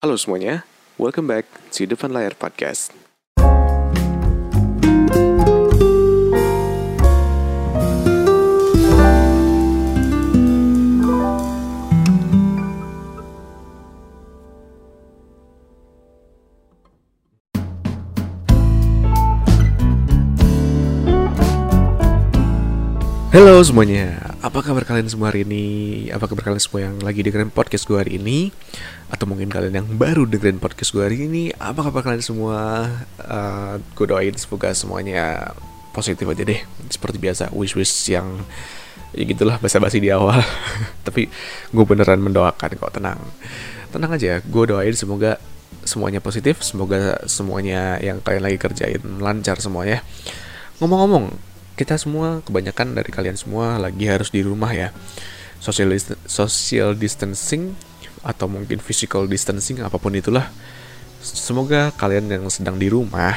Halo semuanya, welcome back to Depan Layar Podcast. Halo semuanya, apa kabar kalian semua hari ini? Apa kabar kalian semua yang lagi dengerin podcast gue hari ini? Atau mungkin kalian yang baru dengerin podcast gue hari ini? Apa kabar kalian semua? Uh, gue doain semoga semuanya positif aja deh Seperti biasa, wish-wish yang ya gitulah basa-basi di awal Tapi gue beneran mendoakan kok, tenang Tenang aja, gue doain semoga semuanya positif Semoga semuanya yang kalian lagi kerjain lancar semuanya Ngomong-ngomong, kita semua kebanyakan dari kalian semua lagi harus di rumah ya. Social social distancing atau mungkin physical distancing apa pun itulah. Semoga kalian yang sedang di rumah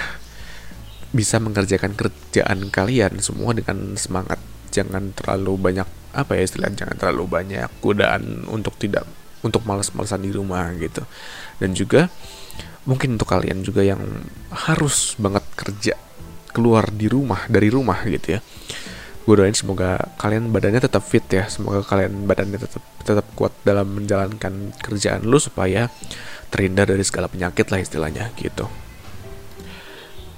bisa mengerjakan kerjaan kalian semua dengan semangat. Jangan terlalu banyak apa ya istilah jangan terlalu banyak godaan untuk tidak untuk malas-malasan di rumah gitu. Dan juga mungkin untuk kalian juga yang harus banget kerja keluar di rumah dari rumah gitu ya. Gue doain semoga kalian badannya tetap fit ya semoga kalian badannya tetap tetap kuat dalam menjalankan kerjaan lu supaya terhindar dari segala penyakit lah istilahnya gitu.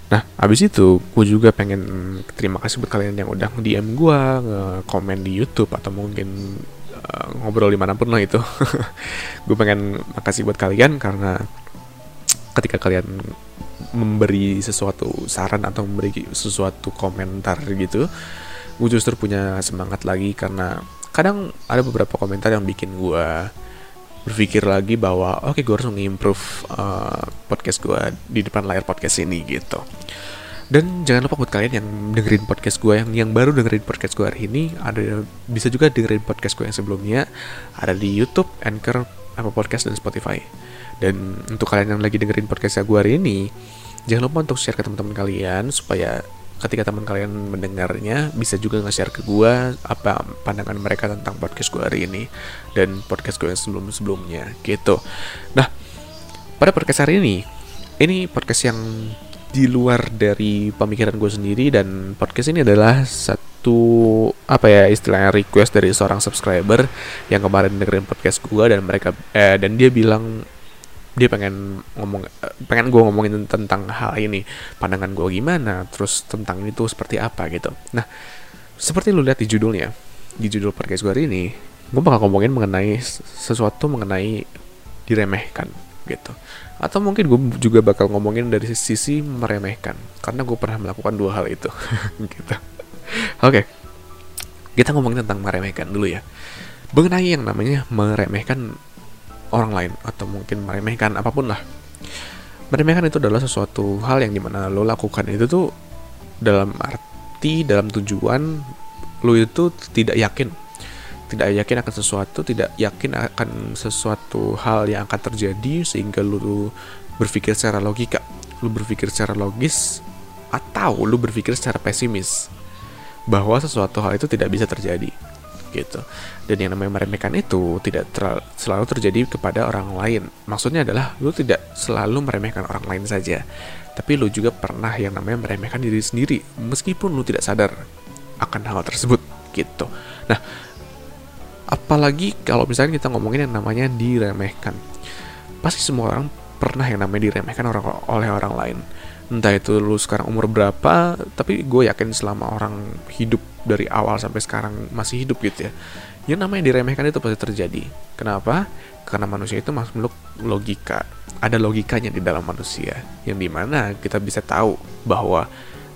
Nah abis itu gue juga pengen terima kasih buat kalian yang udah DM gue komen di YouTube atau mungkin uh, ngobrol di mana pun lah itu. Gue pengen makasih buat kalian karena ketika kalian memberi sesuatu saran atau memberi sesuatu komentar gitu gue justru punya semangat lagi karena kadang ada beberapa komentar yang bikin gue berpikir lagi bahwa oke okay, gue harus mengimprove uh, podcast gue di depan layar podcast ini gitu dan jangan lupa buat kalian yang dengerin podcast gue yang yang baru dengerin podcast gue hari ini ada bisa juga dengerin podcast gue yang sebelumnya ada di YouTube, Anchor, Apple Podcast dan Spotify. Dan untuk kalian yang lagi dengerin podcast gue hari ini, jangan lupa untuk share ke teman-teman kalian supaya ketika teman kalian mendengarnya bisa juga nge-share ke gue apa pandangan mereka tentang podcast gue hari ini dan podcast gue yang sebelum-sebelumnya gitu. Nah, pada podcast hari ini, ini podcast yang di luar dari pemikiran gue sendiri dan podcast ini adalah satu apa ya istilahnya request dari seorang subscriber yang kemarin dengerin podcast gue dan mereka eh, dan dia bilang dia pengen ngomong pengen gue ngomongin tentang hal ini. Pandangan gue gimana? Terus tentang ini tuh seperti apa gitu. Nah seperti lu lihat di judulnya di judul podcast gue hari ini gue bakal ngomongin mengenai sesuatu mengenai diremehkan gitu. Atau mungkin gue juga bakal ngomongin dari sisi meremehkan karena gue pernah melakukan dua hal itu gitu. Oke okay. kita ngomongin tentang meremehkan dulu ya. Mengenai yang namanya meremehkan orang lain atau mungkin meremehkan apa pun lah. Meremehkan itu adalah sesuatu hal yang di mana lo lakukan itu tuh dalam arti dalam tujuan lo itu tidak yakin. Tidak yakin akan sesuatu tidak yakin akan sesuatu hal yang akan terjadi sehingga lo berpikir secara logika. Lo berpikir secara logis atau lo berpikir secara pesimis bahwa sesuatu hal itu tidak bisa terjadi gitu. Dan yang namanya meremehkan itu tidak ter selalu terjadi kepada orang lain. Maksudnya adalah lu tidak selalu meremehkan orang lain saja, tapi lu juga pernah yang namanya meremehkan diri sendiri meskipun lu tidak sadar akan hal tersebut gitu. Nah, apalagi kalau misalnya kita ngomongin yang namanya diremehkan. Pasti semua orang pernah yang namanya diremehkan orang oleh orang lain entah itu lu sekarang umur berapa tapi gue yakin selama orang hidup dari awal sampai sekarang masih hidup gitu ya. Yang namanya diremehkan itu pasti terjadi. Kenapa? Karena manusia itu makhluk logika. Ada logikanya di dalam manusia yang di mana kita bisa tahu bahwa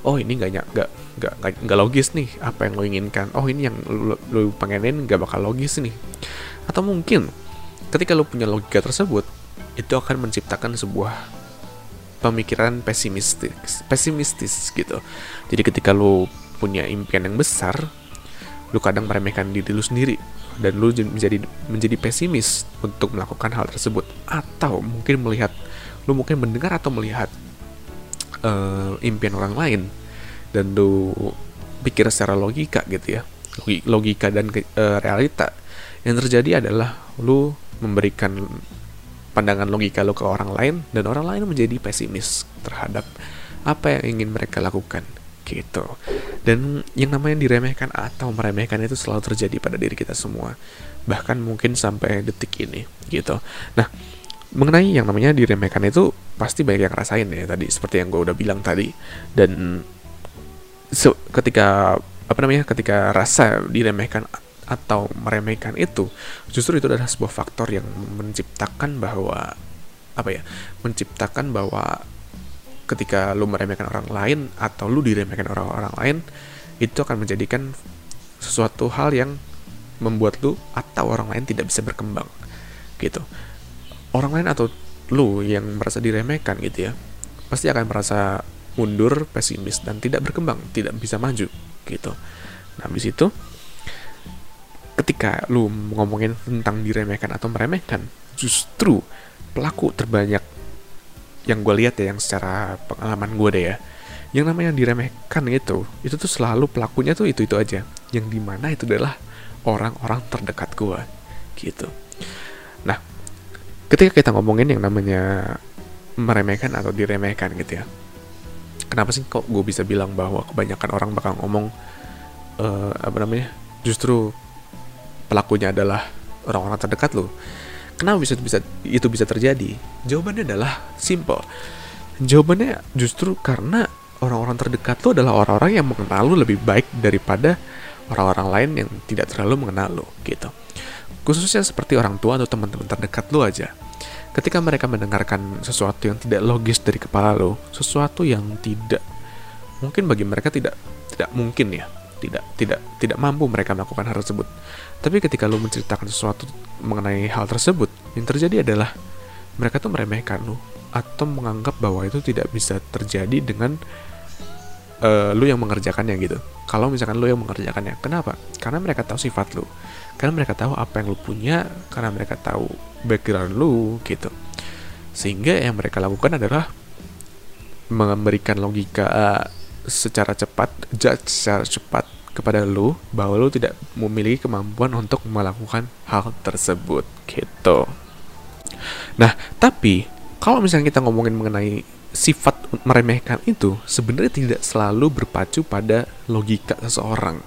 oh ini nggak nggak nggak nggak logis nih apa yang lo inginkan. Oh ini yang lo, lo pengenin nggak bakal logis nih. Atau mungkin ketika lo punya logika tersebut itu akan menciptakan sebuah pemikiran pesimistis pesimistis gitu. Jadi ketika lu punya impian yang besar lu kadang meremehkan diri lu sendiri. Dan lu menjadi menjadi pesimis untuk melakukan hal tersebut. Atau mungkin melihat lu mungkin mendengar atau melihat uh, impian orang lain. Dan lu pikir secara logika gitu ya. Logika dan uh, realita yang terjadi adalah lu memberikan pandangan logika lo ke orang lain dan orang lain menjadi pesimis terhadap apa yang ingin mereka lakukan gitu. Dan yang namanya diremehkan atau meremehkan itu selalu terjadi pada diri kita semua. Bahkan mungkin sampai detik ini gitu. Nah mengenai yang namanya diremehkan itu pasti banyak yang rasain ya tadi seperti yang gue udah bilang tadi. Dan so, ketika apa namanya ketika rasa diremehkan atau meremehkan itu justru itu adalah sebuah faktor yang menciptakan bahwa apa ya menciptakan bahwa ketika lu meremehkan orang lain atau lu diremehkan orang-orang lain itu akan menjadikan sesuatu hal yang membuat lu atau orang lain tidak bisa berkembang gitu. Orang lain atau lu yang merasa diremehkan gitu ya pasti akan merasa mundur pesimis dan tidak berkembang tidak bisa maju gitu. Nah habis itu ketika lu ngomongin tentang diremehkan atau meremehkan justru pelaku terbanyak yang gue lihat ya yang secara pengalaman gue deh ya yang namanya diremehkan itu itu tuh selalu pelakunya tuh itu itu aja. Yang di mana itu adalah orang-orang terdekat gue gitu. Nah ketika kita ngomongin yang namanya meremehkan atau diremehkan gitu ya kenapa sih kok gue bisa bilang bahwa kebanyakan orang bakal ngomong uh, apa namanya justru pelakunya adalah orang-orang terdekat lo Kenapa bisa bisa itu bisa terjadi? Jawabannya adalah simple. Jawabannya justru karena orang-orang terdekat lo adalah orang-orang yang mengenal lo lebih baik daripada orang-orang lain yang tidak terlalu mengenal lo gitu. Khususnya seperti orang tua atau teman-teman terdekat lo aja. Ketika mereka mendengarkan sesuatu yang tidak logis dari kepala lo, sesuatu yang tidak mungkin bagi mereka tidak tidak mungkin ya, tidak tidak tidak mampu mereka melakukan hal tersebut tapi ketika lu menceritakan sesuatu mengenai hal tersebut, yang terjadi adalah mereka tuh meremehkan lu atau menganggap bahwa itu tidak bisa terjadi dengan uh, lu yang mengerjakannya gitu. Kalau misalkan lu yang mengerjakannya, kenapa? Karena mereka tahu sifat lu, karena mereka tahu apa yang lu punya, karena mereka tahu background lu gitu. Sehingga yang mereka lakukan adalah memberikan logika uh, secara cepat, judge secara cepat kepada lu bahwa lu tidak memiliki kemampuan untuk melakukan hal tersebut gitu. Nah, tapi kalau misalnya kita ngomongin mengenai sifat meremehkan itu sebenarnya tidak selalu berpacu pada logika seseorang.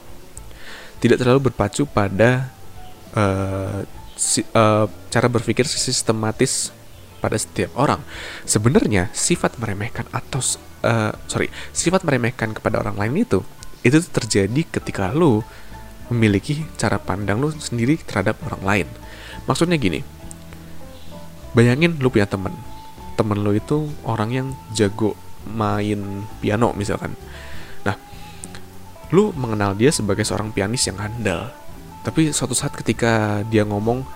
Tidak terlalu berpacu pada uh, si, uh, cara berpikir sistematis pada setiap orang. Sebenarnya sifat meremehkan atau uh, sorry sifat meremehkan kepada orang lain itu itu terjadi ketika lo memiliki cara pandang lo sendiri terhadap orang lain. Maksudnya gini, bayangin lo punya temen, temen lo itu orang yang jago main piano misalkan. Nah, lo mengenal dia sebagai seorang pianis yang handal. Tapi suatu saat ketika dia ngomong,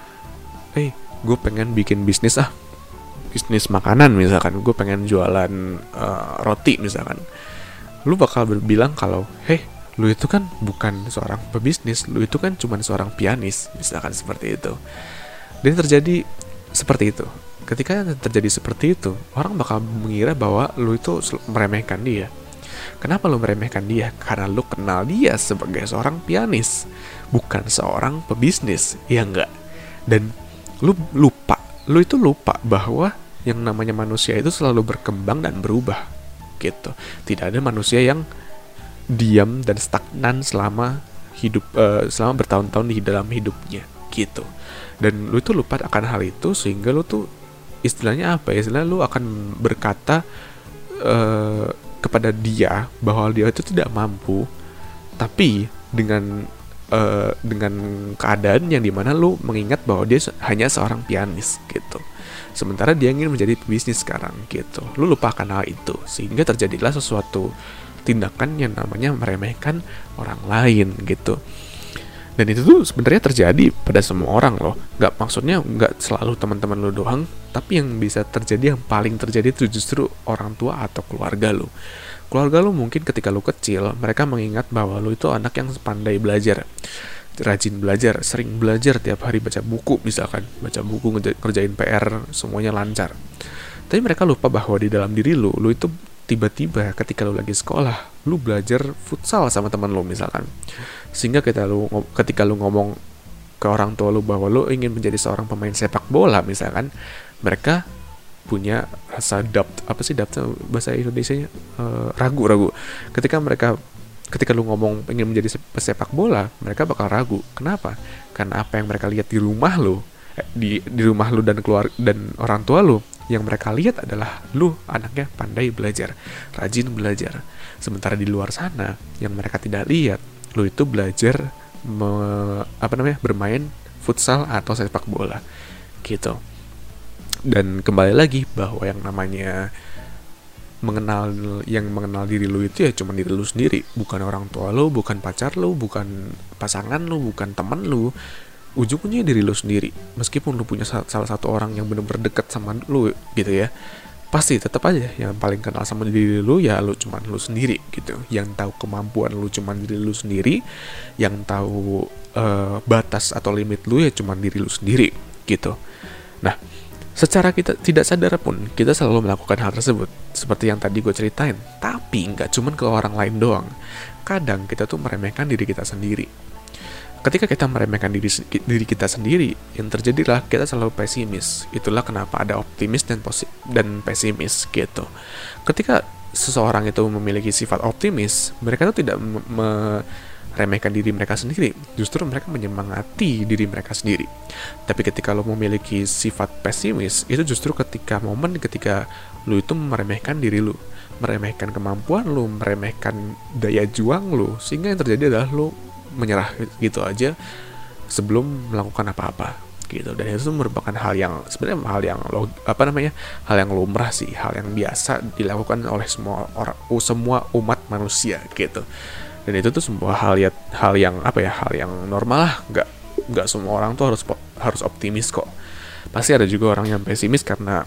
hey, gue pengen bikin bisnis ah, bisnis makanan misalkan, gue pengen jualan uh, roti misalkan lu bakal bilang kalau heh lu itu kan bukan seorang pebisnis lu itu kan cuma seorang pianis misalkan seperti itu. Dan terjadi seperti itu. Ketika terjadi seperti itu orang bakal mengira bahwa lu itu meremehkan dia. Kenapa lu meremehkan dia? Karena lu kenal dia sebagai seorang pianis bukan seorang pebisnis ya enggak dan lu lupa lu itu lupa bahwa yang namanya manusia itu selalu berkembang dan berubah gitu. Tidak ada manusia yang diam dan stagnan selama hidup uh, selama bertahun-tahun di dalam hidupnya gitu. Dan lu tuh lupa akan hal itu sehingga lu tuh istilahnya apa ya? Istilah lu akan berkata uh, kepada dia bahwa dia itu tidak mampu tapi dengan uh, dengan keadaan yang di mana lu mengingat bahwa dia hanya seorang pianis gitu. Sementara dia ingin menjadi pebisnis sekarang gitu. Lu lupakan hal itu sehingga terjadilah sesuatu tindakan yang namanya meremehkan orang lain gitu. Dan itu tuh sebenarnya terjadi pada semua orang loh. Nggak maksudnya nggak selalu teman-teman lo doang tapi yang bisa terjadi yang paling terjadi itu justru orang tua atau keluarga lo keluarga lo mungkin ketika lo kecil mereka mengingat bahwa lo itu anak yang pandai belajar rajin belajar, sering belajar tiap hari baca buku misalkan, baca buku ngerjain PR semuanya lancar. Tapi mereka lupa bahwa di dalam diri lu, lu itu tiba-tiba ketika lu lagi sekolah, lu belajar futsal sama teman lu misalkan. Sehingga kita lu ketika lu ngomong ke orang tua lu bahwa lu ingin menjadi seorang pemain sepak bola misalkan, mereka punya rasa doubt apa sih doubt bahasa Indonesia nya ragu ragu. Ketika mereka ketika lu ngomong ingin menjadi pesepak bola mereka bakal ragu. Kenapa? Karena apa yang mereka lihat di rumah lu eh, di di rumah lu dan keluar dan orang tua lu yang mereka lihat adalah lu anaknya pandai belajar rajin belajar. Sementara di luar sana yang mereka tidak lihat lu itu belajar me, apa namanya bermain futsal atau sepak bola. Gitu dan kembali lagi bahwa yang namanya mengenal yang mengenal diri lu itu ya cuma diri lu sendiri. Bukan orang tua lu bukan pacar lu bukan pasangan lu bukan teman lu. Ujung-ujungnya diri lu sendiri. Meskipun lu punya salah satu orang yang benar-benar dekat sama lu gitu ya. Pasti tetap aja yang paling kenal sama diri lu ya lu cuman lu sendiri gitu. Yang tahu kemampuan lu cuman diri lu sendiri. Yang tahu uh, batas atau limit lu ya cuman diri lu sendiri gitu. Nah Secara kita tidak sadar pun, kita selalu melakukan hal tersebut. Seperti yang tadi gue ceritain. Tapi nggak cuma ke orang lain doang. Kadang kita tuh meremehkan diri kita sendiri. Ketika kita meremehkan diri, diri kita sendiri, yang terjadilah kita selalu pesimis. Itulah kenapa ada optimis dan, dan pesimis gitu. Ketika seseorang itu memiliki sifat optimis, mereka tuh tidak me remehkan diri mereka sendiri, justru mereka menyemangati diri mereka sendiri. Tapi ketika lo memiliki sifat pesimis, itu justru ketika momen ketika lo itu meremehkan diri lo, meremehkan kemampuan lo, meremehkan daya juang lo, sehingga yang terjadi adalah lo menyerah gitu aja sebelum melakukan apa-apa gitu dan itu merupakan hal yang sebenarnya hal yang lo apa namanya hal yang lumrah sih hal yang biasa dilakukan oleh semua orang semua umat manusia gitu dan itu tuh sebuah hal ya hal yang apa ya hal yang normal lah. Nggak nggak semua orang tuh harus harus optimis kok. Pasti ada juga orang yang pesimis karena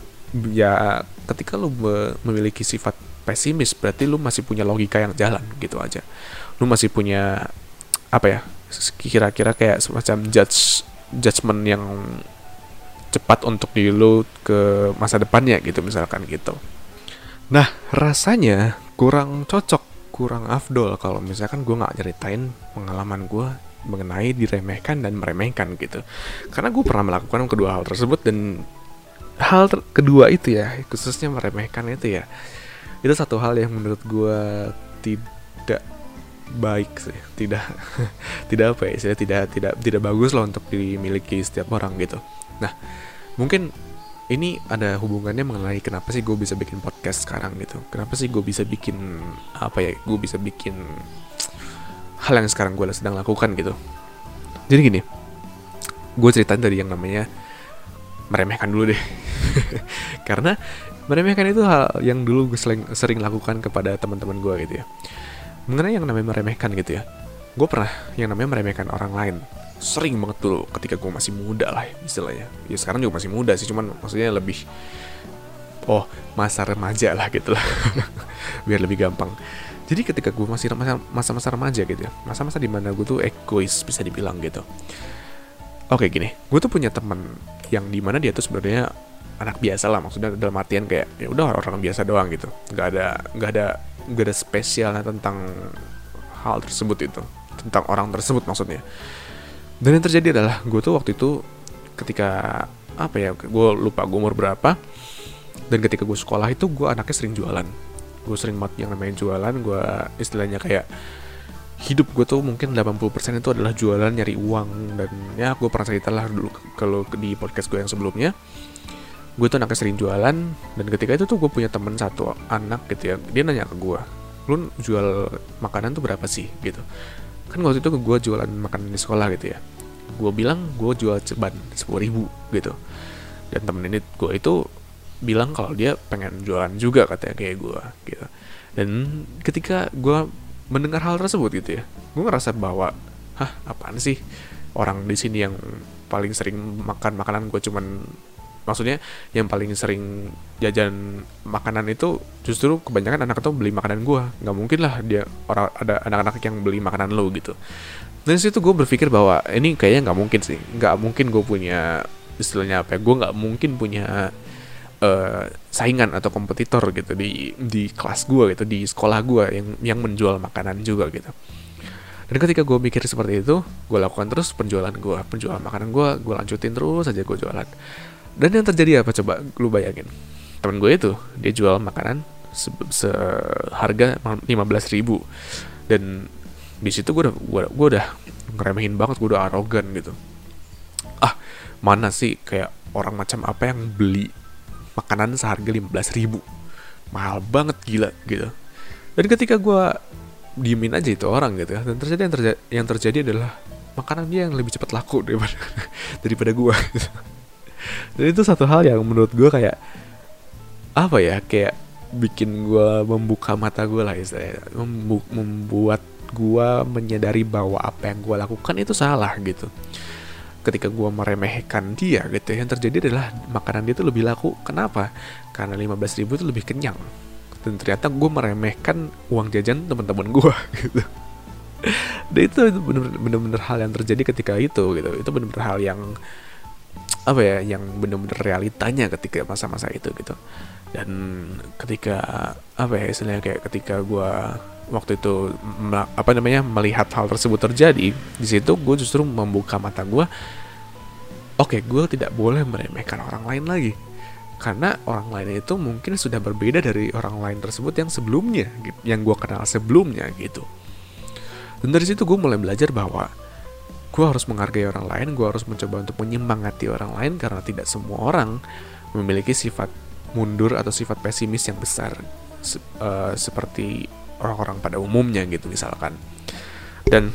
ya ketika lu memiliki sifat pesimis berarti lu masih punya logika yang jalan gitu aja. Lu masih punya apa ya kira-kira kayak semacam judge judgement yang cepat untuk di lu ke masa depannya gitu misalkan gitu. Nah rasanya kurang cocok kurang afdol kalau misalkan gue nggak ceritain pengalaman gue mengenai diremehkan dan meremehkan gitu. Karena gue pernah melakukan kedua hal tersebut dan hal ter kedua itu ya khususnya meremehkan itu ya itu satu hal yang menurut gue tidak baik sih tidak tidak apa ya tidak tidak tidak bagus loh untuk dimiliki setiap orang gitu. Nah mungkin ini ada hubungannya mengenai kenapa sih gue bisa bikin podcast sekarang gitu. Kenapa sih gue bisa bikin apa ya gue bisa bikin hal yang sekarang gue sedang lakukan gitu. Jadi gini gue ceritain dari yang namanya meremehkan dulu deh. Karena meremehkan itu hal yang dulu gue sering, sering lakukan kepada teman-teman gue gitu ya. Mengenai yang namanya meremehkan gitu ya gue pernah yang namanya meremehkan orang lain sering banget dulu ketika gue masih muda lah istilahnya. Ya sekarang juga masih muda sih cuman maksudnya lebih oh masa remaja lah gitu lah. Biar lebih gampang. Jadi ketika gue masih masa-masa remaja gitu ya masa-masa di mana gue tuh egois bisa dibilang gitu. Oke gini. Gue tuh punya teman yang di mana dia tuh sebenarnya anak biasa lah maksudnya dalam artian kayak ya udah orang biasa doang gitu. Nggak ada nggak ada nggak ada spesialnya tentang hal tersebut itu tentang orang tersebut maksudnya dan yang terjadi adalah gue tuh waktu itu ketika apa ya gue lupa gue umur berapa dan ketika gue sekolah itu gue anaknya sering jualan. Gue sering mat yang namanya jualan gue istilahnya kayak hidup gue tuh mungkin 80% itu adalah jualan nyari uang dan ya gue pernah cerita lah dulu kalau di podcast gue yang sebelumnya. Gue tuh anaknya sering jualan dan ketika itu tuh gue punya temen satu anak gitu ya dia nanya ke gue lu jual makanan tuh berapa sih? Gitu kan waktu itu gue jualan makanan di sekolah gitu ya. Gue bilang gue jual ceban sepuluh ribu gitu. Dan temen ini gue itu bilang kalau dia pengen jualan juga katanya kayak gue gitu. Dan ketika gue mendengar hal tersebut gitu ya gue ngerasa bahwa hah apaan sih? Orang di sini yang paling sering makan makanan gue cuman maksudnya yang paling sering jajan makanan itu justru kebanyakan anak itu beli makanan gue nggak mungkin lah dia orang ada anak-anak yang beli makanan lo gitu. Dan situ gue berpikir bahwa ini kayaknya nggak mungkin sih. Nggak mungkin gue punya istilahnya apa ya gue nggak mungkin punya uh, saingan atau kompetitor gitu di di kelas gue gitu di sekolah gue yang yang menjual makanan juga gitu. Dan ketika gue mikir seperti itu gue lakukan terus penjualan gue penjualan makanan gue gue lanjutin terus aja gue jualan dan yang terjadi apa? Coba lu bayangin. Temen gue itu dia jual makanan se seharga lima belas ribu. Dan di situ gue udah gue, gue udah ngeremehin banget gue udah arogan gitu. Ah mana sih kayak orang macam apa yang beli makanan seharga lima belas ribu? Mahal banget gila gitu. Dan ketika gue diemin aja itu orang gitu ya dan terjadi yang terjadi yang terjadi adalah makanan dia yang lebih cepat laku daripada daripada gue gitu. Dan itu satu hal yang menurut gue kayak apa ya kayak bikin gue membuka mata gue lah istilahnya. Membu membuat gue menyadari bahwa apa yang gue lakukan itu salah gitu. Ketika gue meremehkan dia gitu yang terjadi adalah makanan dia itu lebih laku. Kenapa? Karena 15 ribu itu lebih kenyang. Dan ternyata gue meremehkan uang jajan teman-teman gue gitu. Dan itu bener-bener hal yang terjadi ketika itu gitu. Itu bener-bener hal yang apa ya yang bener-bener realitanya ketika masa-masa itu gitu. Dan ketika apa ya istilahnya kayak ketika gue waktu itu apa namanya melihat hal tersebut terjadi di situ gue justru membuka mata gue oke okay, gue tidak boleh meremehkan orang lain lagi. Karena orang lain itu mungkin sudah berbeda dari orang lain tersebut yang sebelumnya yang gue kenal sebelumnya gitu. Dan dari situ gue mulai belajar bahwa gue harus menghargai orang lain gue harus mencoba untuk menyemangati orang lain karena tidak semua orang memiliki sifat mundur atau sifat pesimis yang besar se uh, seperti orang-orang pada umumnya gitu misalkan. Dan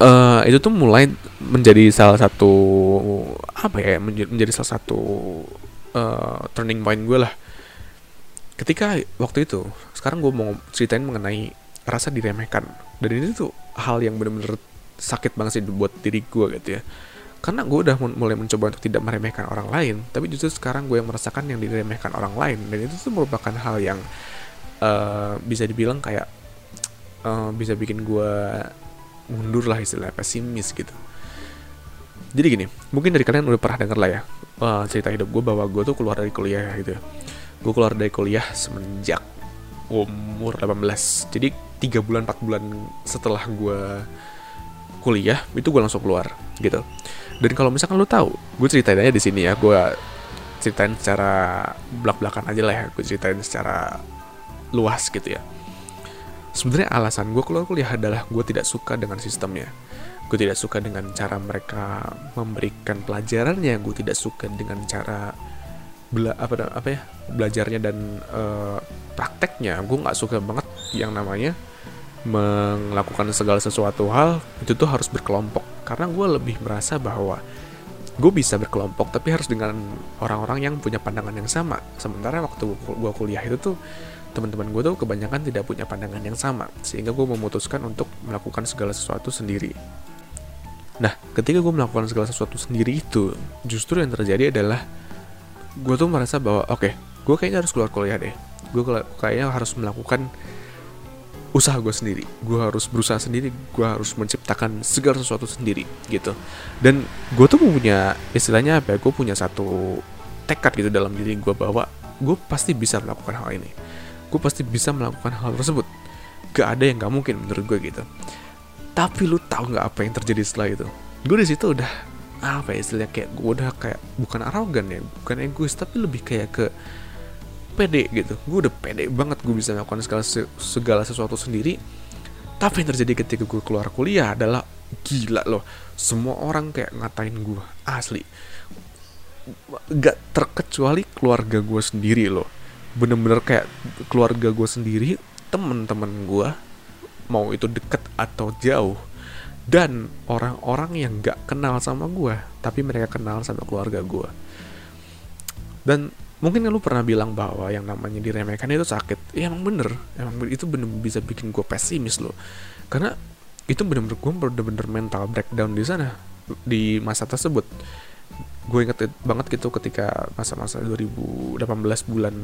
uh, itu tuh mulai menjadi salah satu apa ya menjadi, salah satu uh, turning point gue lah. Ketika waktu itu sekarang gue mau ceritain mengenai rasa diremehkan. Dan ini tuh hal yang bener-bener sakit banget sih buat diri gue gitu ya. Karena gue udah mulai mencoba untuk tidak meremehkan orang lain tapi justru sekarang gue yang merasakan yang diremehkan orang lain. Dan itu tuh merupakan hal yang uh, bisa dibilang kayak uh, bisa bikin gue mundur lah istilah pesimis gitu. Jadi gini mungkin dari kalian udah pernah denger lah ya uh, cerita hidup gue bahwa gue tuh keluar dari kuliah gitu ya. Gue keluar dari kuliah semenjak umur 18 jadi tiga bulan 4 bulan setelah gue kuliah itu gue langsung keluar gitu. Dan kalau misalkan lo tahu gue ceritain aja di sini ya gue ceritain secara belak belakan aja lah ya gue ceritain secara luas gitu ya. Sebenarnya alasan gue keluar kuliah adalah gue tidak suka dengan sistemnya. Gue tidak suka dengan cara mereka memberikan pelajarannya gue tidak suka dengan cara bela apa apa ya belajarnya dan uh, prakteknya. Gue nggak suka banget yang namanya melakukan segala sesuatu hal itu tuh harus berkelompok. Karena gue lebih merasa bahwa gue bisa berkelompok tapi harus dengan orang-orang yang punya pandangan yang sama. Sementara waktu gue kuliah itu tuh teman-teman gue tuh kebanyakan tidak punya pandangan yang sama. Sehingga gue memutuskan untuk melakukan segala sesuatu sendiri. Nah ketika gue melakukan segala sesuatu sendiri itu justru yang terjadi adalah gue tuh merasa bahwa oke okay, gue kayaknya harus keluar kuliah deh. Gue kayaknya harus melakukan usaha gue sendiri. Gue harus berusaha sendiri gue harus menciptakan segala sesuatu sendiri gitu. Dan gue tuh punya istilahnya apa ya gue punya satu tekad gitu dalam diri gue bahwa gue pasti bisa melakukan hal ini. Gue pasti bisa melakukan hal tersebut. Gak ada yang gak mungkin menurut gue gitu. Tapi lu tahu nggak apa yang terjadi setelah itu? Gue di situ udah apa ya istilahnya kayak gue udah kayak bukan arogan ya bukan egois tapi lebih kayak ke pede gitu. Gue udah pede banget gue bisa melakukan segala segala sesuatu sendiri. Tapi yang terjadi ketika gue keluar kuliah adalah gila loh. Semua orang kayak ngatain gue asli. Gak terkecuali keluarga gue sendiri loh. Bener-bener kayak keluarga gue sendiri temen-temen gue mau itu deket atau jauh dan orang-orang yang gak kenal sama gue tapi mereka kenal sama keluarga gue dan mungkin lu pernah bilang bahwa yang namanya diremehkan itu sakit. Ya emang bener. Emang itu bener bisa bikin gue pesimis loh. Karena itu bener-bener gue bener-bener mental breakdown di sana di masa tersebut. Gue inget banget gitu ketika masa-masa 2018 bulan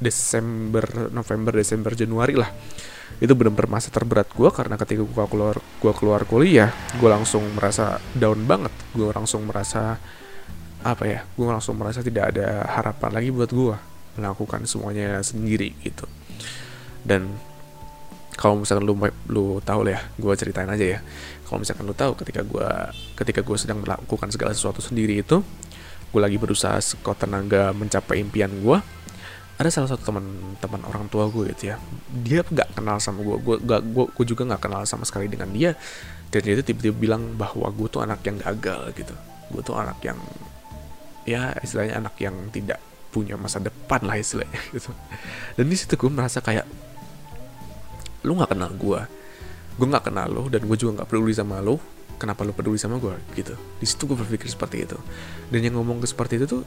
Desember November Desember Januari lah. Itu bener-bener masa terberat gue karena ketika gue keluar gue keluar kuliah gue langsung merasa down banget. Gue langsung merasa apa ya gue langsung merasa tidak ada harapan lagi buat gue melakukan semuanya sendiri gitu. Dan kalau misalkan lu lu tahu lah ya gue ceritain aja ya. Kalau misalkan lu tahu ketika gue ketika gue sedang melakukan segala sesuatu sendiri itu gue lagi berusaha sekuat tenaga mencapai impian gue ada salah satu teman-teman orang tua gue gitu ya. Dia nggak kenal sama gue gue gak gue, gue juga nggak kenal sama sekali dengan dia. Dan dia tiba-tiba bilang bahwa gue tuh anak yang gagal gitu. Gue tuh anak yang ya istilahnya anak yang tidak punya masa depan lah istilahnya gitu. Dan di situ gue merasa kayak lu nggak kenal gue gue nggak kenal lo dan gue juga nggak peduli sama lo kenapa lo peduli sama gue gitu. Di situ gue berpikir seperti itu. Dan yang ngomong ke seperti itu tuh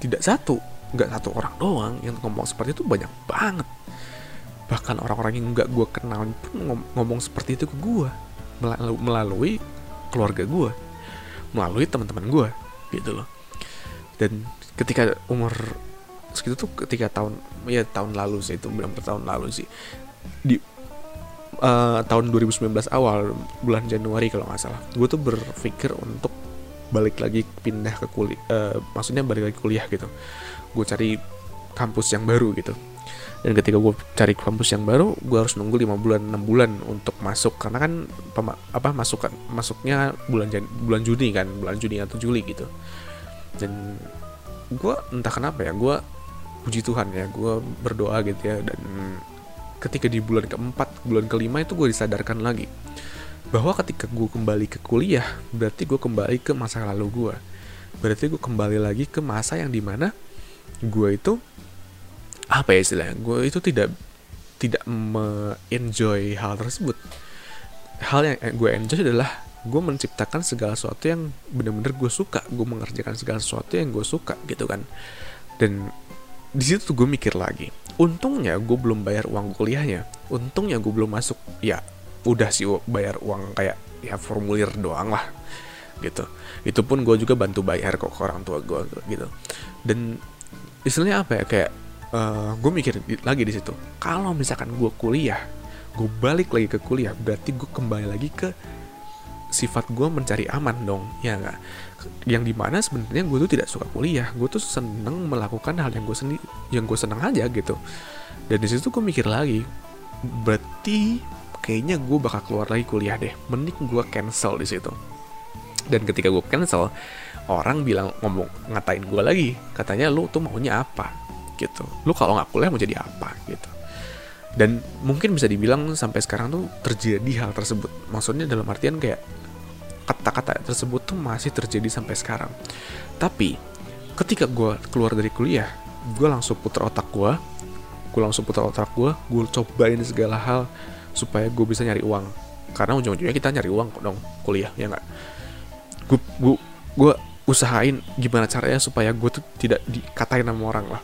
tidak satu nggak satu orang doang yang ngomong seperti itu banyak banget. Bahkan orang-orang yang nggak gue kenal pun ngomong seperti itu ke gue melalui keluarga gue melalui teman-teman gue gitu loh dan ketika umur segitu tuh ketika tahun ya tahun lalu sih itu benar tahun lalu sih. Di uh, tahun 2019 awal bulan Januari kalau nggak salah. Gue tuh berpikir untuk balik lagi pindah ke kuliah uh, maksudnya balik lagi kuliah gitu. Gue cari kampus yang baru gitu. Dan ketika gue cari kampus yang baru gue harus nunggu lima bulan enam bulan untuk masuk. Karena kan apa masuk masuknya bulan Jan, bulan Juni kan bulan Juni atau Juli gitu dan gue entah kenapa ya gue puji Tuhan ya gue berdoa gitu ya dan ketika di bulan keempat bulan kelima itu gue disadarkan lagi bahwa ketika gue kembali ke kuliah berarti gue kembali ke masa lalu gue berarti gue kembali lagi ke masa yang di mana gue itu apa ya istilahnya gue itu tidak tidak me-enjoy hal tersebut. Hal yang gue enjoy adalah gue menciptakan segala sesuatu yang bener-bener gue suka. Gue mengerjakan segala sesuatu yang gue suka gitu kan. Dan di situ gue mikir lagi untungnya gue belum bayar uang kuliahnya. Untungnya gue belum masuk. Ya udah sih bayar uang kayak ya formulir doang lah gitu. Itu pun gue juga bantu bayar kok ke orang tua gue gitu. Dan istilahnya apa ya kayak uh, eh, gue mikir lagi di situ. Kalau misalkan gue kuliah gue balik lagi ke kuliah berarti gue kembali lagi ke sifat gue mencari aman dong ya nggak? Yang di mana sebenarnya gue tuh tidak suka kuliah gue tuh seneng melakukan hal yang gue sendiri yang gue seneng aja gitu. Dan di situ gue mikir lagi berarti kayaknya gue bakal keluar lagi kuliah deh mending gue cancel di situ. Dan ketika gue cancel orang bilang ngomong ngatain gue lagi. Katanya lu tuh maunya apa? Gitu. Lu kalau nggak kuliah mau jadi apa? Gitu dan mungkin bisa dibilang sampai sekarang tuh terjadi hal tersebut. Maksudnya dalam artian kayak kata-kata tersebut tuh masih terjadi sampai sekarang. Tapi ketika gue keluar dari kuliah gue langsung putar otak gue gue langsung putar otak gue gue cobain segala hal supaya gue bisa nyari uang. Karena ujung-ujungnya kita nyari uang dong kuliah ya nggak? Gue gue usahain gimana caranya supaya gue tuh tidak dikatain sama orang lah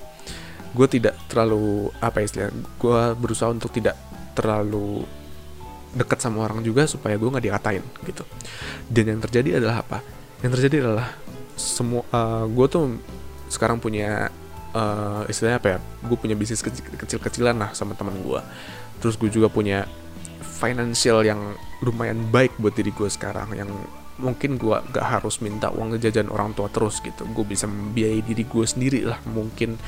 gue tidak terlalu apa istilah gue berusaha untuk tidak terlalu dekat sama orang juga supaya gue nggak dikatain gitu. Dan yang terjadi adalah apa? Yang terjadi adalah semua uh, gue tuh sekarang punya uh, istilahnya apa ya? Gue punya bisnis kecil kecil-kecilan lah sama teman gue terus gue juga punya financial yang lumayan baik buat diri gue sekarang yang mungkin gue gak harus minta uang jajan orang tua terus gitu. Gue bisa membiayai diri gue sendiri lah mungkin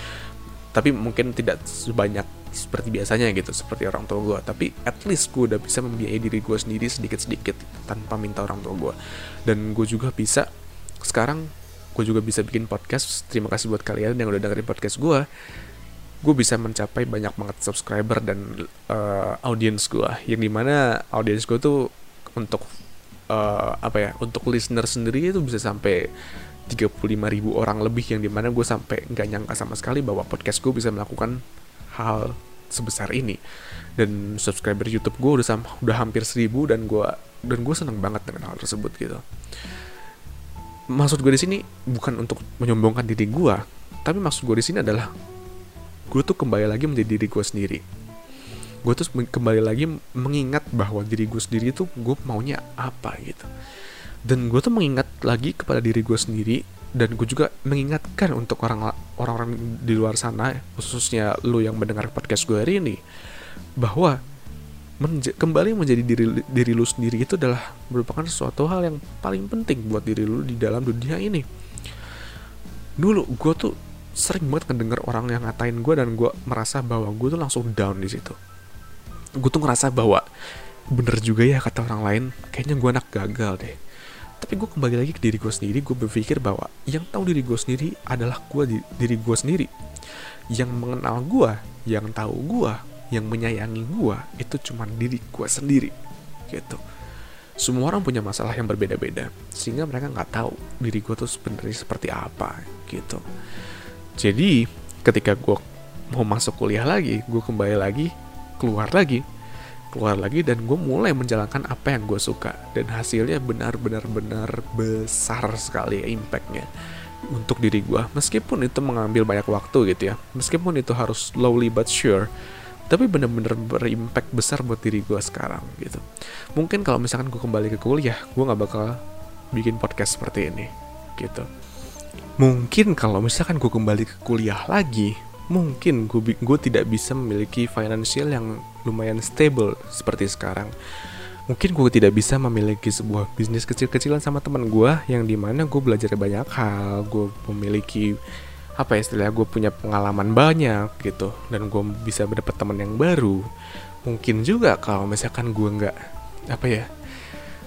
tapi mungkin tidak sebanyak seperti biasanya gitu seperti orang tua gue tapi at least gue udah bisa membiayai diri gue sendiri sedikit-sedikit tanpa minta orang tua gue dan gue juga bisa sekarang gue juga bisa bikin podcast. Terima kasih buat kalian yang udah dengerin podcast gue gue bisa mencapai banyak banget subscriber dan uh, audiens gue yang di mana audiens gue tuh untuk uh, apa ya untuk listener sendiri itu bisa sampai 35 ribu orang lebih yang di mana gue sampai nggak nyangka sama sekali bahwa podcast gue bisa melakukan hal sebesar ini. Dan subscriber YouTube gue udah sama, udah hampir seribu dan gue dan gue seneng banget dengan hal tersebut gitu. Maksud gue di sini bukan untuk menyombongkan diri gue tapi maksud gue di sini adalah gue tuh kembali lagi menjadi diri gue sendiri. Gue tuh kembali lagi mengingat bahwa diri gue sendiri tuh gue maunya apa gitu dan gue tuh mengingat lagi kepada diri gue sendiri dan gue juga mengingatkan untuk orang orang di luar sana khususnya lo yang mendengar podcast gue hari ini bahwa menja kembali menjadi diri diri lu sendiri itu adalah merupakan suatu hal yang paling penting buat diri lu di dalam dunia ini. Dulu gue tuh sering banget ngedenger orang yang ngatain gue dan gue merasa bahwa gue tuh langsung down di situ. Gue tuh ngerasa bahwa bener juga ya kata orang lain kayaknya gue anak gagal deh tapi gue kembali lagi ke diri gue sendiri gue berpikir bahwa yang tahu diri gue sendiri adalah gue diri gue sendiri. Yang mengenal gue yang tahu gue yang menyayangi gue itu cuma diri gue sendiri gitu. Semua orang punya masalah yang berbeda-beda sehingga mereka nggak tahu diri gue tuh sebenarnya seperti apa gitu. Jadi ketika gue mau masuk kuliah lagi gue kembali lagi keluar lagi keluar lagi dan gue mulai menjalankan apa yang gue suka. Dan hasilnya benar-benar benar besar sekali impactnya untuk diri gue meskipun itu mengambil banyak waktu gitu ya. Meskipun itu harus slowly but sure tapi benar-benar berimpact besar buat diri gue sekarang gitu. Mungkin kalau misalkan gue kembali ke kuliah gue nggak bakal bikin podcast seperti ini gitu. Mungkin kalau misalkan gue kembali ke kuliah lagi mungkin gue tidak bisa memiliki financial yang lumayan stable seperti sekarang. Mungkin gue tidak bisa memiliki sebuah bisnis kecil-kecilan sama teman gue yang di mana gue belajar banyak hal gue memiliki apa ya istilahnya gue punya pengalaman banyak gitu dan gue bisa mendapat teman yang baru. Mungkin juga kalau misalkan gue nggak apa ya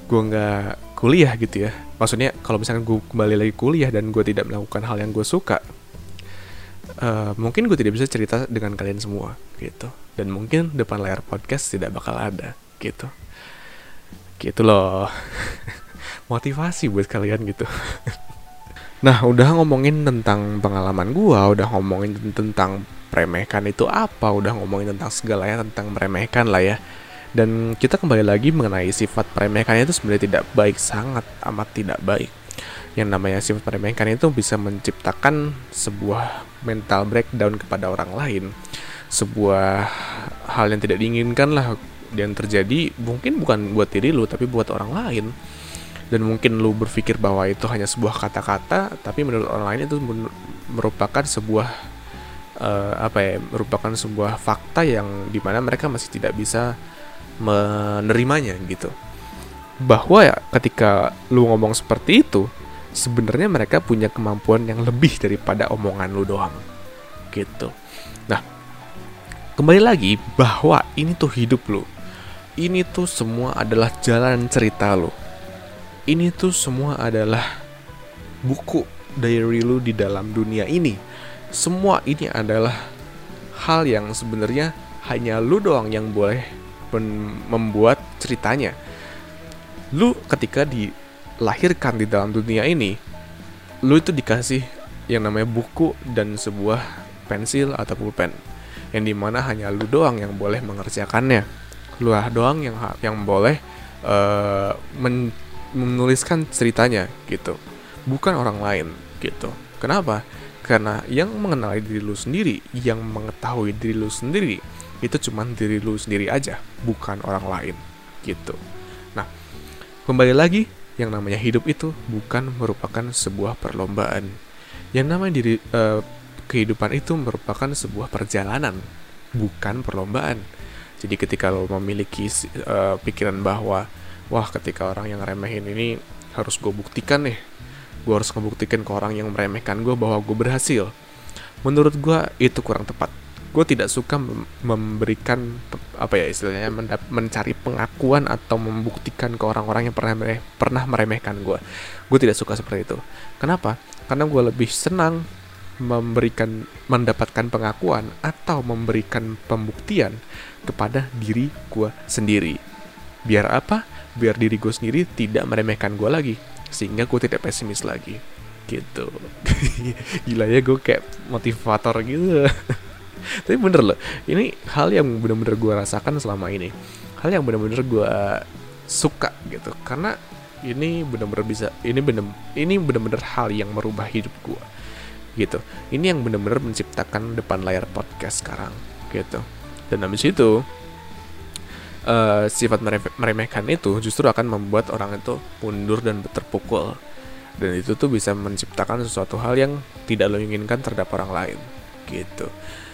gue nggak kuliah gitu ya. Maksudnya kalau misalkan gue kembali lagi kuliah dan gue tidak melakukan hal yang gue suka uh, mungkin gue tidak bisa cerita dengan kalian semua gitu dan mungkin depan layar podcast tidak bakal ada gitu. Gitu loh. Motivasi buat kalian gitu. Nah udah ngomongin tentang pengalaman gue udah ngomongin tentang meremehkan itu apa udah ngomongin tentang segalanya tentang meremehkan lah ya. Dan kita kembali lagi mengenai sifat meremehkan itu sebenarnya tidak baik sangat amat tidak baik. Yang namanya sifat meremehkan itu bisa menciptakan sebuah mental breakdown kepada orang lain sebuah hal yang tidak diinginkan lah yang terjadi mungkin bukan buat diri lu tapi buat orang lain. Dan mungkin lu berpikir bahwa itu hanya sebuah kata-kata tapi menurut orang lain itu merupakan sebuah uh, apa ya merupakan sebuah fakta yang di mana mereka masih tidak bisa menerimanya gitu. Bahwa ya ketika lu ngomong seperti itu sebenarnya mereka punya kemampuan yang lebih daripada omongan lu doang gitu kembali lagi bahwa ini tuh hidup lu. Ini tuh semua adalah jalan cerita lu. Ini tuh semua adalah buku diary lu di dalam dunia ini. Semua ini adalah hal yang sebenarnya hanya lu doang yang boleh membuat ceritanya. Lu ketika di lahirkan di dalam dunia ini, lu itu dikasih yang namanya buku dan sebuah pensil atau pulpen yang di mana hanya lu doang yang boleh mengerjakannya. Lu doang yang yang boleh uh, men menuliskan ceritanya gitu. Bukan orang lain gitu. Kenapa? Karena yang mengenali diri lu sendiri yang mengetahui diri lu sendiri itu cuma diri lu sendiri aja bukan orang lain gitu. Nah kembali lagi yang namanya hidup itu bukan merupakan sebuah perlombaan. Yang namanya diri uh, kehidupan itu merupakan sebuah perjalanan, bukan perlombaan. Jadi ketika lo memiliki uh, pikiran bahwa wah ketika orang yang remehin ini harus gue buktikan nih, gue harus ngebuktikan ke orang yang meremehkan gue bahwa gue berhasil. Menurut gue itu kurang tepat gue tidak suka memberikan apa ya istilahnya mencari pengakuan atau membuktikan ke orang-orang yang pernah mereh, pernah meremehkan gue gue tidak suka seperti itu kenapa karena gue lebih senang memberikan mendapatkan pengakuan atau memberikan pembuktian kepada diri gue sendiri. Biar apa? Biar diri gue sendiri tidak meremehkan gue lagi sehingga gue tidak pesimis lagi. Gitu. Gila ya gue kayak motivator gitu. Tapi bener loh ini hal yang bener-bener gue rasakan selama ini. Hal yang bener-bener gue suka gitu karena ini bener-bener bisa ini bener ini bener-bener hal yang merubah hidup gue gitu. Ini yang bener-bener menciptakan depan layar podcast sekarang gitu. Dan habis itu uh, sifat meremehkan itu justru akan membuat orang itu mundur dan terpukul. Dan itu tuh bisa menciptakan sesuatu hal yang tidak lo inginkan terhadap orang lain gitu.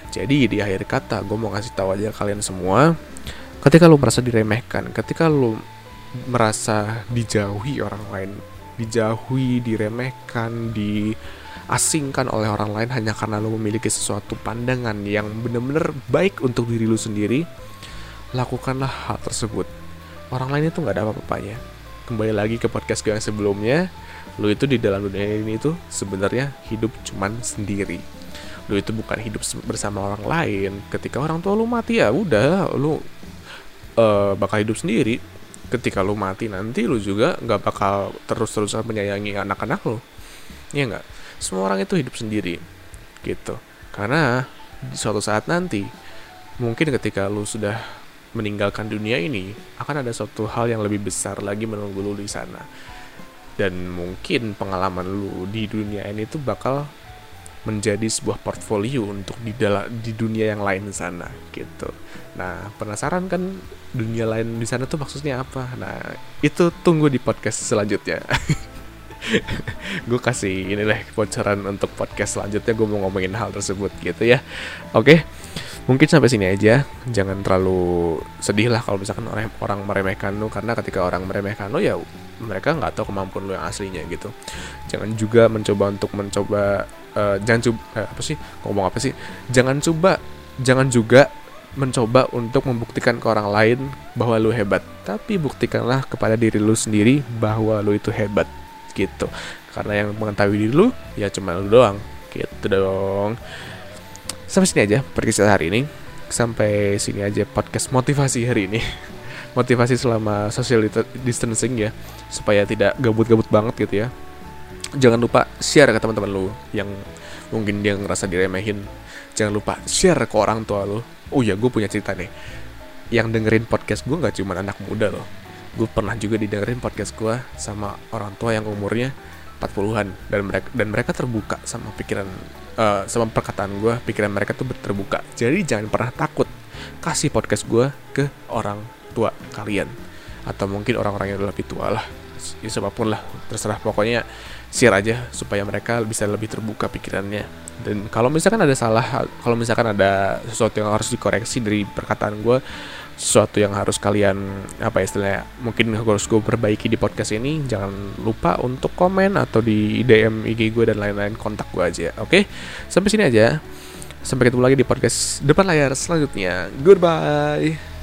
Jadi di akhir kata gue mau ngasih tahu aja kalian semua ketika lu merasa diremehkan, ketika lu merasa dijauhi orang lain, dijauhi, diremehkan, diasingkan oleh orang lain hanya karena lu memiliki sesuatu pandangan yang benar-benar baik untuk diri lu sendiri, lakukanlah hal tersebut. Orang lain itu nggak ada apa-apanya. kembali lagi ke podcast gue yang sebelumnya lu itu di dalam dunia ini tuh sebenarnya hidup cuman sendiri. Lu itu bukan hidup bersama orang lain. Ketika orang tua lu mati ya udah lu uh, bakal hidup sendiri. Ketika lu mati nanti lu juga nggak bakal terus-terusan menyayangi anak-anak lu ya nggak semua orang itu hidup sendiri gitu karena di suatu saat nanti mungkin ketika lu sudah meninggalkan dunia ini akan ada suatu hal yang lebih besar lagi menunggu lu di sana dan mungkin pengalaman lu di dunia ini tuh bakal menjadi sebuah portfolio untuk di dalam di dunia yang lain sana gitu. Nah, penasaran kan dunia lain di sana tuh maksudnya apa? Nah, itu tunggu di podcast selanjutnya. gue kasih ini inilah bocoran untuk podcast selanjutnya gue mau ngomongin hal tersebut gitu ya. Oke. Mungkin sampai sini aja. Jangan terlalu sedih lah kalau misalkan orang orang meremehkan lo karena ketika orang meremehkan lo ya mereka nggak tahu kemampuan lo yang aslinya gitu jangan juga mencoba untuk mencoba uh, jangan coba uh, apa sih ngomong apa sih jangan coba jangan juga mencoba untuk membuktikan ke orang lain bahwa lu hebat tapi buktikanlah kepada diri lu sendiri bahwa lu itu hebat gitu. Karena yang mengetahui diri lu ya cuma lu doang. Gitu dong. Sampai sini aja perkisah hari ini. Sampai sini aja podcast motivasi hari ini. Motivasi selama social distancing ya. Supaya tidak gabut-gabut banget gitu ya. Jangan lupa share ke teman-teman lu yang mungkin dia ngerasa diremehin. Jangan lupa share ke orang tua lu. Oh ya gue punya cerita nih. Yang dengerin podcast gue nggak cuma anak muda loh gue pernah juga didengerin podcast gue sama orang tua yang umurnya 40-an dan mereka dan mereka terbuka sama pikiran uh, sama perkataan gue pikiran mereka tuh terbuka. Jadi jangan pernah takut kasih podcast gue ke orang tua kalian. Atau mungkin orang-orang yang lebih tua lah. Ya siapa pun lah terserah. Pokoknya share aja supaya mereka bisa lebih terbuka pikirannya. Dan kalau misalkan ada salah kalau misalkan ada sesuatu yang harus dikoreksi dari perkataan gue sesuatu yang harus kalian apa istilahnya mungkin harus gue perbaiki di podcast ini jangan lupa untuk komen atau di DM IG gue dan lain-lain kontak gue aja oke? Okay? sampai sini aja. Sampai ketemu lagi di podcast depan layar selanjutnya. Goodbye